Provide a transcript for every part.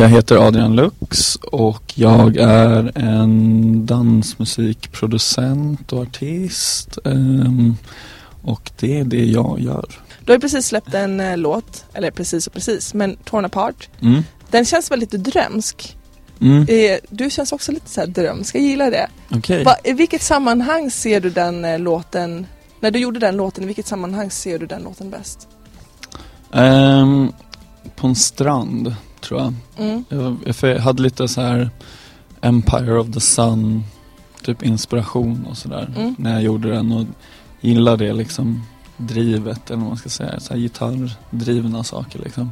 Jag heter Adrian Lux och jag är en dansmusikproducent och artist. ehm, Och det är det jag gör. Du har ju precis släppt en eh, låt, eller precis och precis, men Torn Apart. Mm. Den känns väldigt drömsk. Mm. Eh, Du känns också lite så här drömsk, jag gillar det. Okej. Va, I vilket sammanhang ser du den eh, låten, när du gjorde den låten, i vilket sammanhang ser du den låten bäst? Ehm, På en strand, tror jag. Mm. Jag, jag hade lite så här Empire of the Sun, typ inspiration och sådär. Mm. När jag gjorde den och gillade det liksom drivet, eller vad man ska säga. Så här gitarrdrivna saker liksom.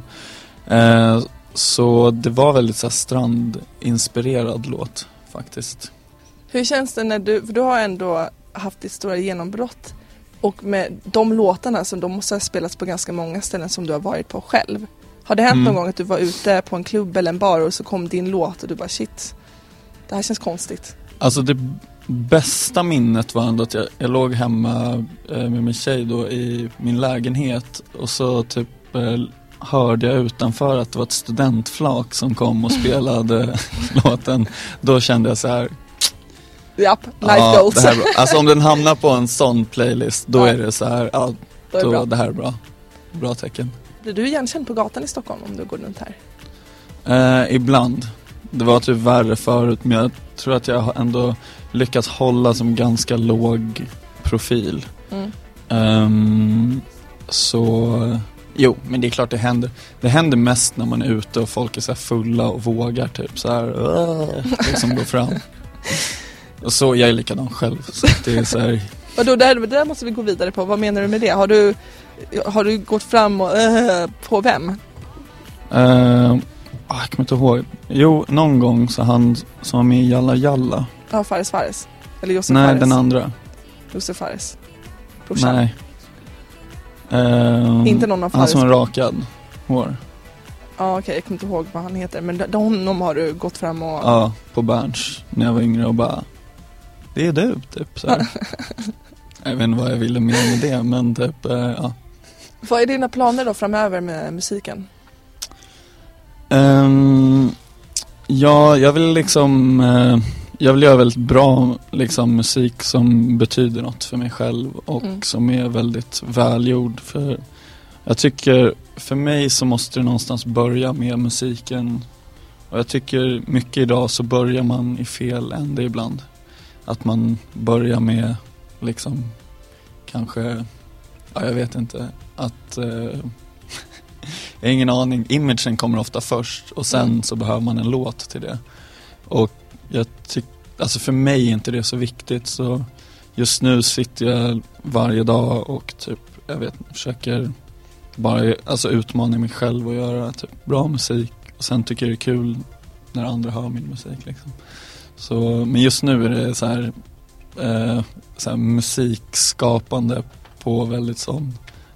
Eh, så det var väldigt så här strandinspirerad låt faktiskt. Hur känns det när du, för du har ändå haft ditt stora genombrott och med de låtarna som de måste ha spelats på ganska många ställen som du har varit på själv. Har det hänt Mm. någon gång att du var ute på en klubb eller en bar och så kom din låt och du bara shit, det här känns konstigt. Alltså det bästa minnet var ändå att jag, jag låg hemma eh, med min tjej då i min lägenhet och så typ eh, hörde jag utanför att det var ett studentflak som kom och spelade låten. Då kände jag så här, Japp, life ja, goals. här är. Alltså om den hamnar på en sån playlist, då Ja. är det så här, ja, Då är det då, bra. det här är bra. Bra tecken. Blir du igenkänd på gatan i Stockholm om du går runt här? Eh, ibland. Det var typ värre förut men jag tror att jag har ändå lyckats hålla som ganska låg profil. Mm. Ehm, så, jo men det är klart det händer. Det händer mest när man är ute och folk är så fulla och vågar typ så här, "Åh", liksom gå fram. Och så, jag är likadan själv så att det är så här, det där måste vi gå vidare på. Vad menar du med det? Har du, har du gått fram och äh, på vem? ah, jag kommer inte ihåg. Jo, någon gång så han som var med i Jalla Jalla. Ja, Fares Fares. Eller Josef Nej, Fares. den andra. Josef Fares. Brorsan. Nej. Ehm, Inte någon av Han Fares. som har rakad hår. Ja, okej, jag kommer inte ihåg vad han heter. Men de, honom har du gått fram och... Ja, på Berns när jag var yngre och bara Det är du, typ så. Jag vet inte vad jag ville mer med det men typ, ja. Vad är dina planer då framöver med musiken? Ehm, ja, jag vill liksom eh, Jag vill göra väldigt bra liksom musik som betyder något för mig själv och Mm. som är väldigt välgjord för Jag tycker, för mig så måste det någonstans börja med musiken och jag tycker mycket idag så börjar man i fel ände ibland Att man börjar med liksom kanske, ja jag vet inte, att eh, jag har ingen aning. Imagen kommer ofta först och sen Mm. så behöver man en låt till det. Och jag tycker, alltså för mig är inte det så viktigt så just nu sitter jag varje dag och typ, jag vet försöker bara alltså utmana mig själv och göra typ bra musik. Och sen tycker jag det är kul när andra hör min musik liksom. Så, men just nu är det så här, eh, så här musikskapande på väldigt sån